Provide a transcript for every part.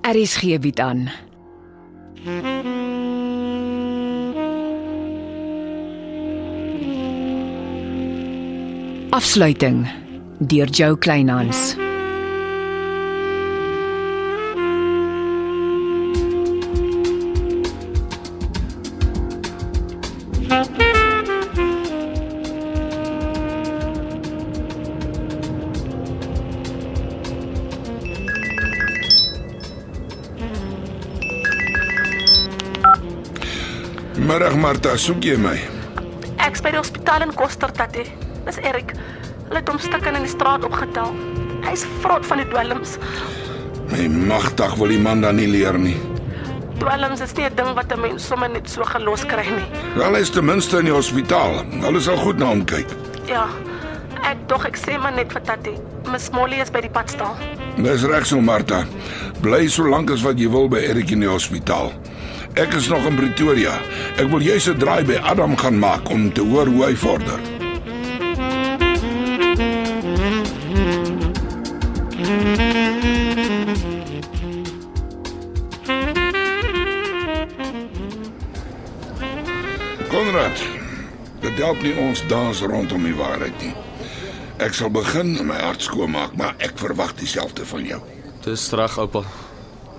RSG bied aan. Afsluiting deur Jo Kleinhans. Middag Martha, soek jy my? Ek's by die hospitaal in Koster tatie. Dis Erik. Hulle het hom stukken in die straat opgetel. Hy's vrot van die dwelms. My magtig wil die man dan nie leer nie. Dwelms is nie 'n ding wat 'n mens sommer net so gelos kry nie. Wel hy is ten minste in die hospitaal. Hulle sal goed na hom kyk. Ja. Ek dog ek sê maar net vir tatie. Miss Molly is by die padstal. Dis reg so Martha. Bly so lank as wat jy wil by Erik in die hospitaal. Ek is nog in Pretoria. Ek wil jous 'n draai by Adam gaan maak om te hoor hoe hy vorder. Konrad, dit help nie ons dans rondom die waarheid nie. Ek sal begin en my hart skoonmaak, maar ek verwag dieselfde van jou. Dis reg, oupa.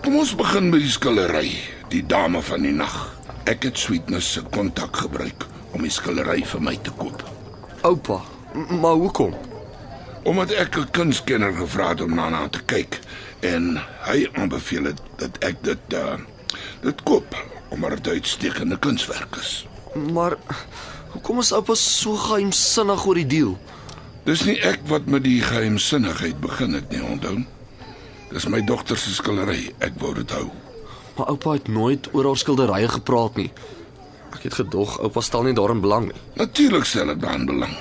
Kom ons begin met die skillery, die dame van die nag. Ek het Sweetness se kontak gebruik om die skillery vir my te koop. Oupa, maar hoekom? Omdat ek 'n kunskenner gevra het om daarna te kyk en hy aanbeveel het dat ek dit uh dit koop omdat dit uitstekende kunswerk is. Maar hoekom is oupa so geheimsinnig oor die deal? Dis nie ek wat met die geheimsinnigheid begin het nie, onthou. Dis my dogter se skillery. Ek wou dit hou. Maar oupa het nooit oor haar skilderye gepraat nie. Ek het gedog oupa stel nie daarin belang nie. Natuurlik stel ek daarin belang.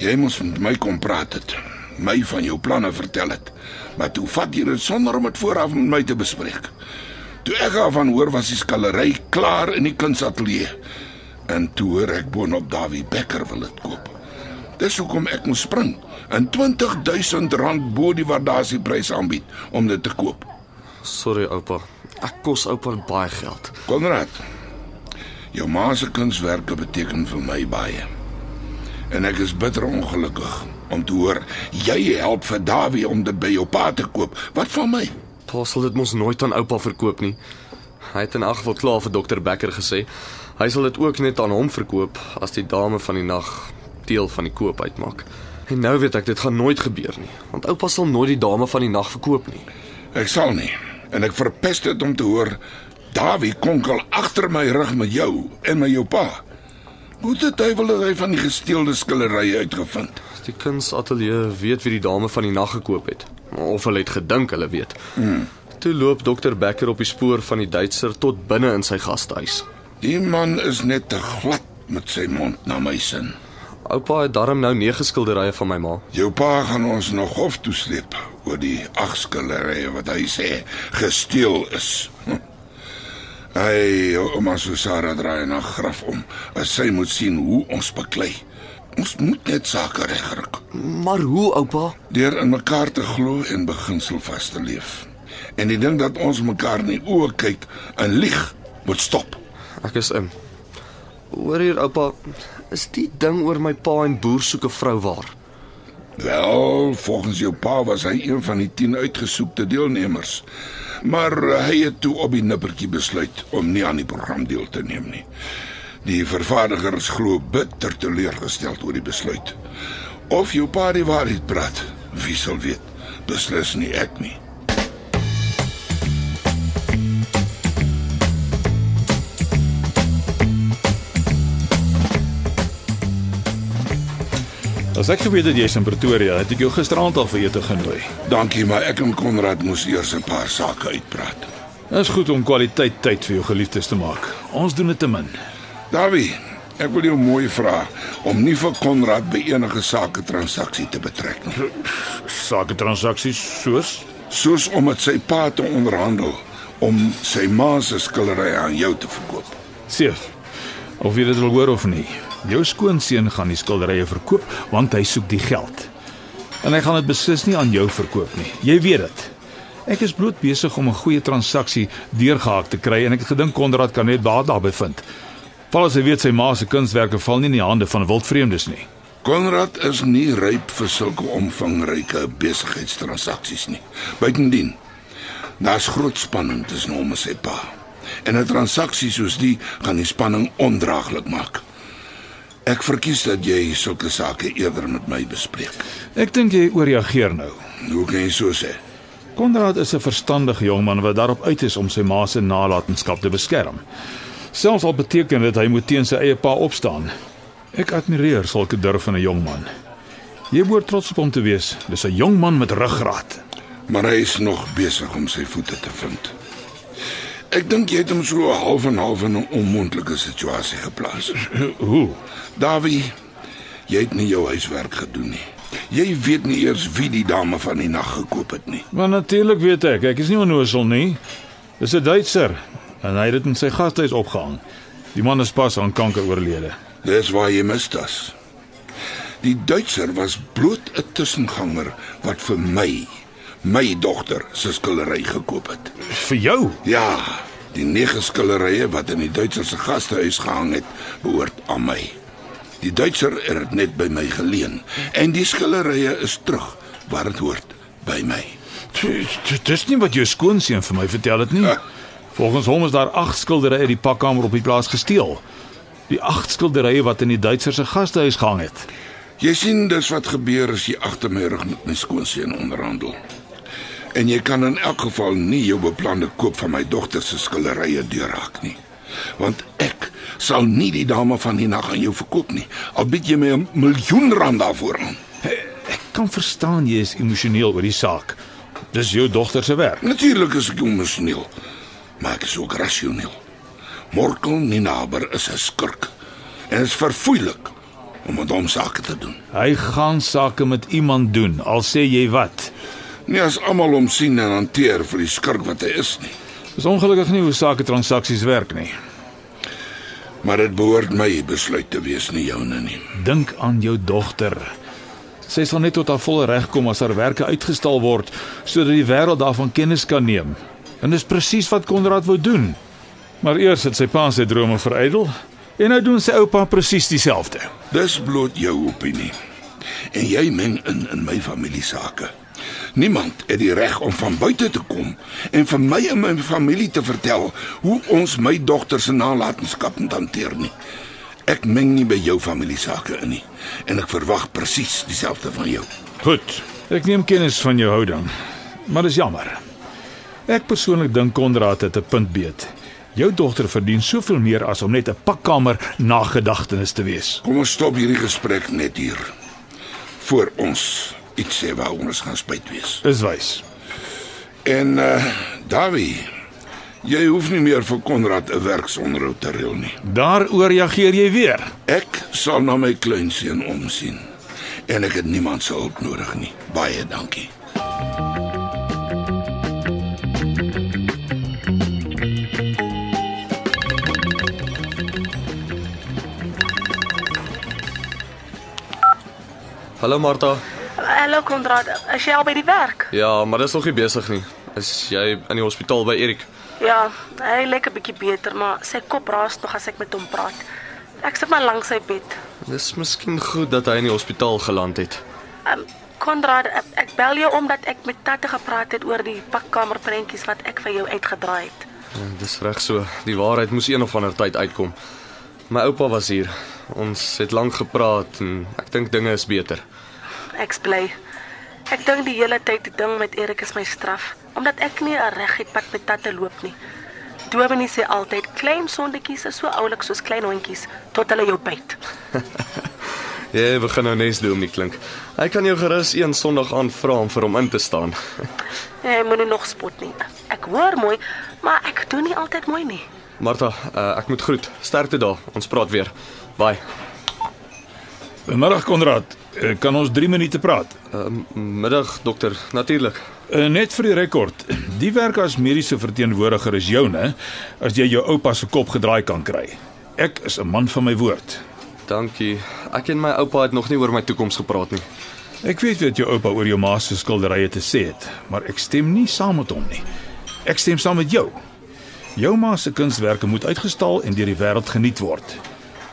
Jy moes met my kom praat het, my van jou planne vertel het. Maar toe vat jy dit sonder om dit vooraf met my te bespreek. Toe ek daarvan hoor was die skillery klaar in die kunsatelier. En toe hoor ek boonop Dawie Becker wil dit koop. Dis hoekom ek moes spring en 20000 rand bo die waardasieprys aanbied om dit te koop. Sorry oupa. Ek kos oupa baie geld. Konrad. Jou ma se kunswerke beteken vir my baie. En ek is bitter ongelukkig om te hoor jy help vir Dawie om dit by jou pa te koop. Wat van my? Pa sal dit mos nooit aan oupa verkoop nie. Hy het in elk geval klaar vir dokter Becker gesê hy sal dit ook net aan hom verkoop as die dame van die nag deel van die koop uitmaak. En nou weet ek dit gaan nooit gebeur nie, want oupa sal nooit die dame van die nag verkoop nie. Ek sal nie. En ek verpes dit om te hoor Dawie konkel agter my rug met jou en met jou pa. Hoe dit hy wil hy van die gesteelde skillerye uitgevind. Die kunsateljee weet wie die dame van die nag gekoop het, of hulle het gedink hulle weet. Hmm. Toe loop dokter Becker op die spoor van die Duitser tot binne in sy gastehuis. Die man is net te glad met sy mond na my sin. Oupa het darm nou nege skilderye van my ma. Jou pa gaan ons nog hof toe sleep oor die ag skillerye wat hy sê gesteel is. Hm. Hy ouma Susara draai na graf om. As sy moet sien hoe ons beklei. Ons moet net sake regkry. Maar hoe, oupa? Deur in mekaar te glo en beginsel vas te leef. En die ding dat ons mekaar in die oë kyk en lieg moet stop. Ek is in. Hoor hier, oupa, is die ding oor my pa en boer soek 'n vrou waar? Wel, volgens jou pa was hy een van die 10 uitgesoekte deelnemers. Maar hy het toe op die nippertjie besluit om nie aan die program deel te neem nie. Die vervaardigers glo bitter teleurgesteld oor die besluit. Of jou pa die waarheid praat, wie sal weet. Beslis nie ek nie. As ek geweet het jy's in Pretoria, het ek jou gisteraand al vir ete genooi. Dankie, maar ek en Konrad moes eers 'n paar sake uitpraat. Dit is goed om kwaliteit tyd vir jou geliefdes te maak. Ons doen dit te min. Davie, ek wil jou mooi vra om nie vir Konrad by enige sake transaksie te betrek nie. Sake transaksies soos soos om met sy pa te onderhandel om sy ma se skillery aan jou te verkoop. Seef. Of jy dit wil hoor of nie. Jou skoonseun gaan die skilderye verkoop want hy soek die geld. En hy gaan dit beslis nie aan jou verkoop nie. Jy weet dit. Ek is bloot besig om 'n goeie transaksie deurgehaak te kry en ek het gedink Konrad kan net baat daarby vind. Val as hy weet sy ma se kunswerke val nie in die hande van wildvreemdes nie. Konrad is nie ryp vir sulke omvangryke besigheidstransaksies nie. Buitendien, daar's groot spanning tussen hom en sy pa. En 'n transaksie soos die gaan die spanning ondraaglik maak. Ek verkies dat jy sulke sake eerder met my bespreek. Ek dink jy ooreageer nou. Hoe kan jy so sê? Konrad is 'n verstandige jongman wat daarop uit is om sy ma se nalatenskap te beskerm. Selfs al beteken dit hy moet teen sy eie pa opstaan. Ek admireer sulke durf van 'n jongman. Jy moet trots op hom te wees. Dis 'n jongman met ruggraat. Maar hy is nog besig om sy voete te vind. Ek dink jy het hom so half en half in 'n onmoontlike situasie geplaas. Hoe? Davie, jy het nie jou huiswerk gedoen nie. Jy weet nie eers wie die dame van die nag gekoop het nie. Maar natuurlik weet ek, ek is nie onnoosel nie. Dis 'n Duitser en hy het dit in sy gastehuis opgehang. Die man is pas aan kanker oorlede. Dis waar jy mis das. Die Duitser was bloot 'n tussenganger wat vir my, my dogter se skillery gekoop het. Vir jou? Ja, die nege skillerye wat in die Duitser se gastehuis gehang het, behoort aan my. Die Duitser het dit net by my geleen en die skillerye is terug waar dit hoort, by my. Dit is nie wat jou skoonseun vir my vertel het nie. Volgens hom is daar 8 skilderye uit die pakkamer op die plaas gesteel. Die 8 skilderye wat in die Duitser se gastehuis gehang het. Jy sien dis wat gebeur as jy agter my rug met my skoonseun onderhandel. En jy kan in elk geval nie jou beplande koop van my dogter se skillerye deurraak nie. Want ek sal nie die dame van die nag aan jou verkoop nie. Al bied jy my 'n miljoen rand daarvoor aan. Ek kan verstaan jy is emosioneel oor die saak. Dis jou dogter se werk. Natuurlik is ek emosioneel, maar ek is ook rasioneel. Morkel Ninaber is 'n skurk en is verfoeilik om met hom sake te doen. Hy gaan sake met iemand doen, al sê jy wat. Nie as almal hom sien en hanteer vir die skurk wat hy is nie. Dis ongelukkig nie hoe sake transaksies werk nie. Maar dit behoort my besluit te wees, nie joune nie. Dink aan jou dogter. Sy sal net tot haar volle reg kom as haar werke uitgestal word sodat die wêreld daarvan kennis kan neem. En dis presies wat Konrad wou doen. Maar eers het sy pa sy drome verydel en nou doen sy oupa presies dieselfde. Dis bloot jou opinie. En jy meng in in my familie sake. Niemand het die reg om van buite te kom en vir my en my familie te vertel hoe ons my dogter se nalatenskap moet hanteer nie. Ek meng nie by jou familie sake in nie en ek verwag presies dieselfde van jou. Goed. Ek neem kennis van jou houding. Maar dis jammer. Ek persoonlik dink Konrad het 'n punt beet. Jou dogter verdien soveel meer as om net 'n pakkamer nagedagtenis te wees. Kom ons stop hierdie gesprek net hier. Voor ons iets sê waar ons gaan spyt wees. Dis wys. En uh Davie, jy hoef nie meer vir Konrad 'n werksonderhoud te reël nie. Daaroor reageer jy weer. Ek sal na my kleinseun omsien en ek het niemand se hulp nodig nie. Baie dankie. Hallo Martha. Hallo Konrad, is jy al by die werk? Ja, maar dis nog nie besig nie. Is jy in die hospitaal by Erik? Ja, hy lyk 'n bietjie beter, maar sy kop raas nog as ek met hom praat. Ek sit maar langs sy bed. Dis miskien goed dat hy in die hospitaal geland het. Um Konrad, ek, bel jou omdat ek met Tatte gepraat het oor die pakkamerprentjies wat ek vir jou uitgedraai het. Ja, dis reg so. Die waarheid moes een of ander tyd uitkom. My oupa was hier. Ons het lank gepraat en ek dink dinge is beter. Ek's bly. Ek dink die hele tyd die ding met Erik is my straf, omdat ek nie 'n reguit pad met Tatte loop nie. Dominee sê altyd klein sondetjies is so oulik soos klein hondjies tot hulle jou byt. Jy begin nou nes doen, nie klink. Hy kan jou gerus een Sondag aan vra om vir hom in te staan. Jy moenie nog spot nie. Ek hoor mooi, maar ek doen nie altyd mooi nie. Martha, uh, ek moet groet. Sterkte daar. Ons praat weer. Bye. Middag Konrad, kan ons 3 minute praat? Uh, middag dokter, natuurlik. Uh, net vir die rekord. Die werk as mediese verteenwoordiger is joune as jy jou oupa se kop gedraai kan kry. Ek is 'n man van my woord. Dankie. Ek en my oupa het nog nie oor my toekoms gepraat nie. Ek weet wat jou oupa oor jou ma se skilderye te sê het, maar ek stem nie saam met hom nie. Ek stem saam met jou. Jou ma se kunswerke moet uitgestal en deur die wêreld geniet word.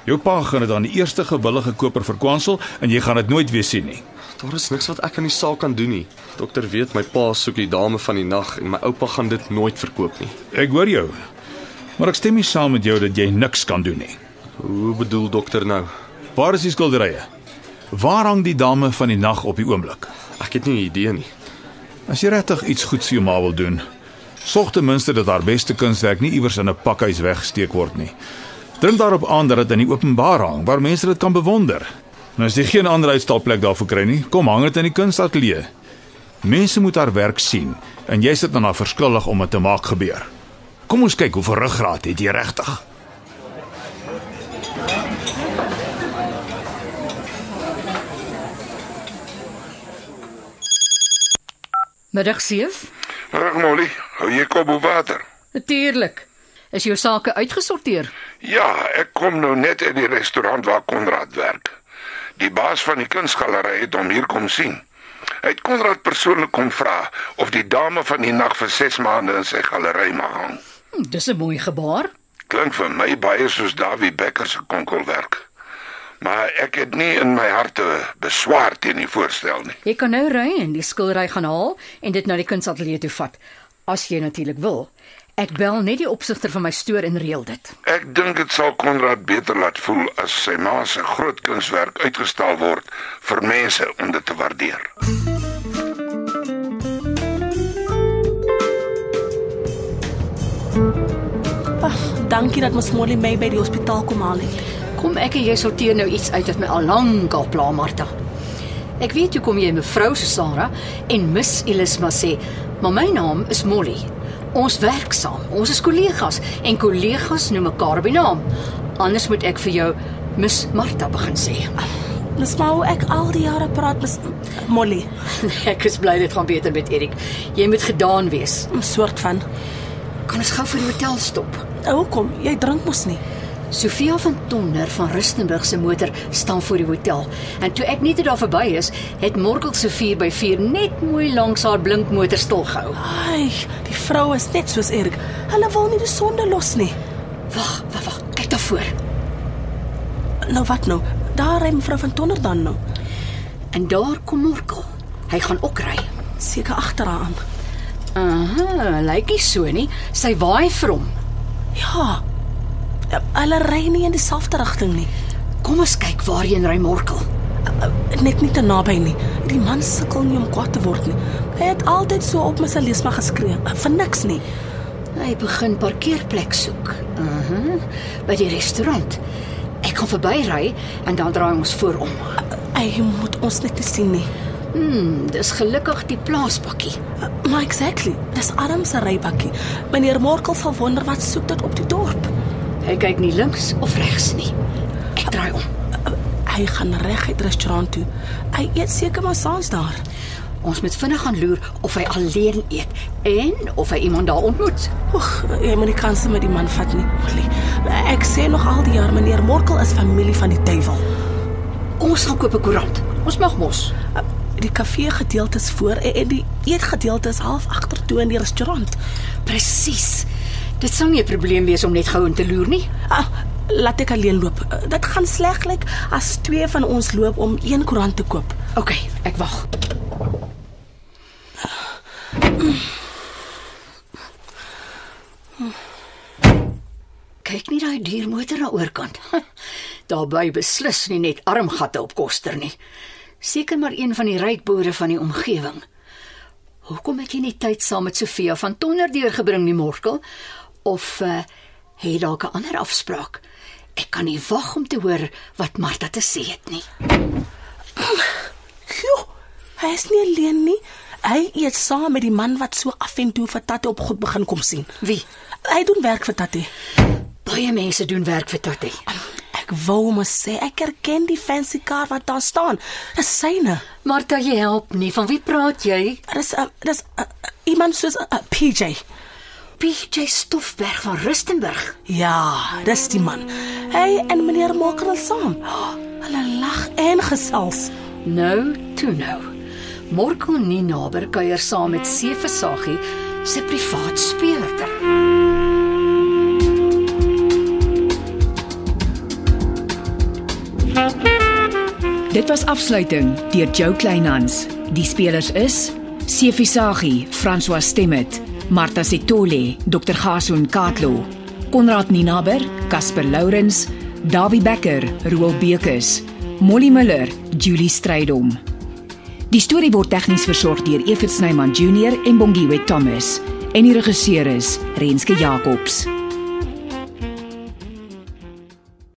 Jou pa gaan dit aan die eerste gewillige koper verkwansel en jy gaan dit nooit weer sien nie. Daar is niks wat ek aan die saak kan doen nie. Dokter weet my pa soek die dame van die nag en my oupa gaan dit nooit verkoop nie. Ek hoor jou. Maar ek stem nie saam met jou dat jy niks kan doen nie. Hoe bedoel dokter nou? Waar is die skilderye? Waar hang die dame van die nag op die oomblik? Ek het nie 'n idee nie. As jy regtig iets goeds vir jou ma wil doen, sorg ten minste dat haar beste kunswerk nie iewers in 'n pakhuis weggesteek word nie. Dring daarop aan dat dit in die openbaar hang waar mense dit kan bewonder. En as jy geen ander uitstalplek daarvoor kry nie, kom hang dit in die kunstateljee. Mense moet haar werk sien en jy sit dan daar verskuldig om dit te maak gebeur. Kom ons kyk hoe veel ruggraat het jy regtig. Middag seef. Reg Molly, hou jy kop bo water? Natuurlik. Is jou sake uitgesorteer? Ja, ek kom nou net uit die restaurant waar Konrad werk. Die baas van die kunsgalery het hom hier kom sien. Hy het Konrad persoonlik kom vra of die dame van die nag vir 6 maande in sy galery mag hang. Hm, dis 'n mooi gebaar. Klink vir my baie soos Dawie Becker se konkelwerk. Maar ek het nie in my harte beswaar teen die voorstel nie. Jy kan nou ry en die skildery gaan haal en dit na die kunsateljee toe vat, as jy natuurlik wil. Ek bel net die opsigter van my stoor en reël dit. Ek dink dit sal Konrad beter laat voel as sy ma se groot kunswerk uitgestal word vir mense om dit te waardeer. Dankie dat mos Molly my by die hospitaal kom haal het. Kom ek en jy sorteer nou iets uit wat my al lank al pla, Martha. Ek weet hoe kom jy mevrou Sarah en Miss Elisma sê, maar my naam is Molly. Ons werk saam. Ons is kollegas en kollegas noem mekaar by naam. Anders moet ek vir jou Miss Martha begin sê. Dis maar hoe ek al die jare praat met Molly. Ek is bly dit gaan beter met Erik. Jy moet gedaan wees. 'n Soort van. Kan ons gou vir die hotel stop? Hoekom? Jy drink mos nie. Sofia van Tonder van Rustenburg se motor staan voor die hotel. En toe ek net daar verby is, het Morkel se 4 by 4 net mooi langs haar blinkmotor stilgehou. Ai, die vrou is net soos Erik. Hulle wil nie die sonde los nie. Wag, wag, wag. Kyk daar voor. Nou wat nou? Daar ry mevrou van Tonder dan nou. En daar kom Morkel. Hy gaan ook ry. Seker agter haar aan. Aha, lyk nie so nie. Sy waai vir hom. Ja. Hulle ry nie in dieselfde rigting nie. Kom ons kyk waarheen ry Morkel. Net nie te naby nie. Die man sukkel nie om kwaad te word nie. Hy het altyd so op my Salisma geskree. Vir niks nie. Hy begin parkeerplek soek. Aha, by die restaurant. Ek gaan verbyry en dan draai ons voor om. Hy moet ons net sien nie. Hmm, dis gelukkig die plaaspakkie. Maar exactly, dis Adam se rybakkie. Meneer Morkel sal wonder wat soek dit op die dorp. Hy kyk nie links of regs nie. Ek draai om. Hy gaan reguit restaurant toe. Hy eet seker maar saans daar. Ons moet vinnig gaan loer of hy alleen eet en of hy iemand daar ontmoet. Oeg, jy moet nie kanse met die man vat nie. Molly, ek sê nog al die jaar meneer Morkel is familie van die duiwel. Ons gaan koop 'n koerant. Ons mag mos. Die kafee gedeelte is voor en en die eetgedeelte is half agtertoe in die restaurant. Presies. Dit sal nie 'n probleem wees om net gou in te loer nie. Ah, laat ek alleen loop. Dit gaan sleg lyk as twee van ons loop om een koerant te koop. OK, ek wag. Kyk nie daai diermotor na oorkant. Daarby beslis nie net armgatte op koster nie. Seker maar een van die ryk boere van die omgewing. Hoekom het jy nie tyd saam met Sofia van Tonder deurgebring nie, Morkel? Of uh, het dalk 'n ander afspraak? Ek kan nie wag om te hoor wat Martha te sê het nie. Jo, hy is nie alleen nie. Hy eet saam met die man wat so af en toe vir Tatte op goed begin kom sien. Wie? Hy doen werk vir Tatte. Baie mense doen werk vir Tatie. Ek wou mos sê ek herken die fancy kar wat daar staan. Dis syne. Martha, jy help nie. Van wie praat jy? Dis uh, dis iemand soos 'n uh, PJ. PJ Stoffberg van Rustenburg. Ja, dis die man. Hy en meneer Mokrel saam. Oh, hulle lag en gesels. Nou, toe nou. Morkel Ninaber kuier saam met Sevesagie se privaat speurder. Dit was afsluiting deur Jo Kleinhans. Die spelers is Sefisagi, François Stemmet, Martha Setole, Dr. Gason Katlo, Konrad Ninaber, Casper Lourens, Dawie Becker, Roel Bekes, Molly Miller, Julie Strydom. Die storie word tegnies versorg deur Evert Snyman Junior en Bongwe Thomas en die regisseur is Renske Jacobs.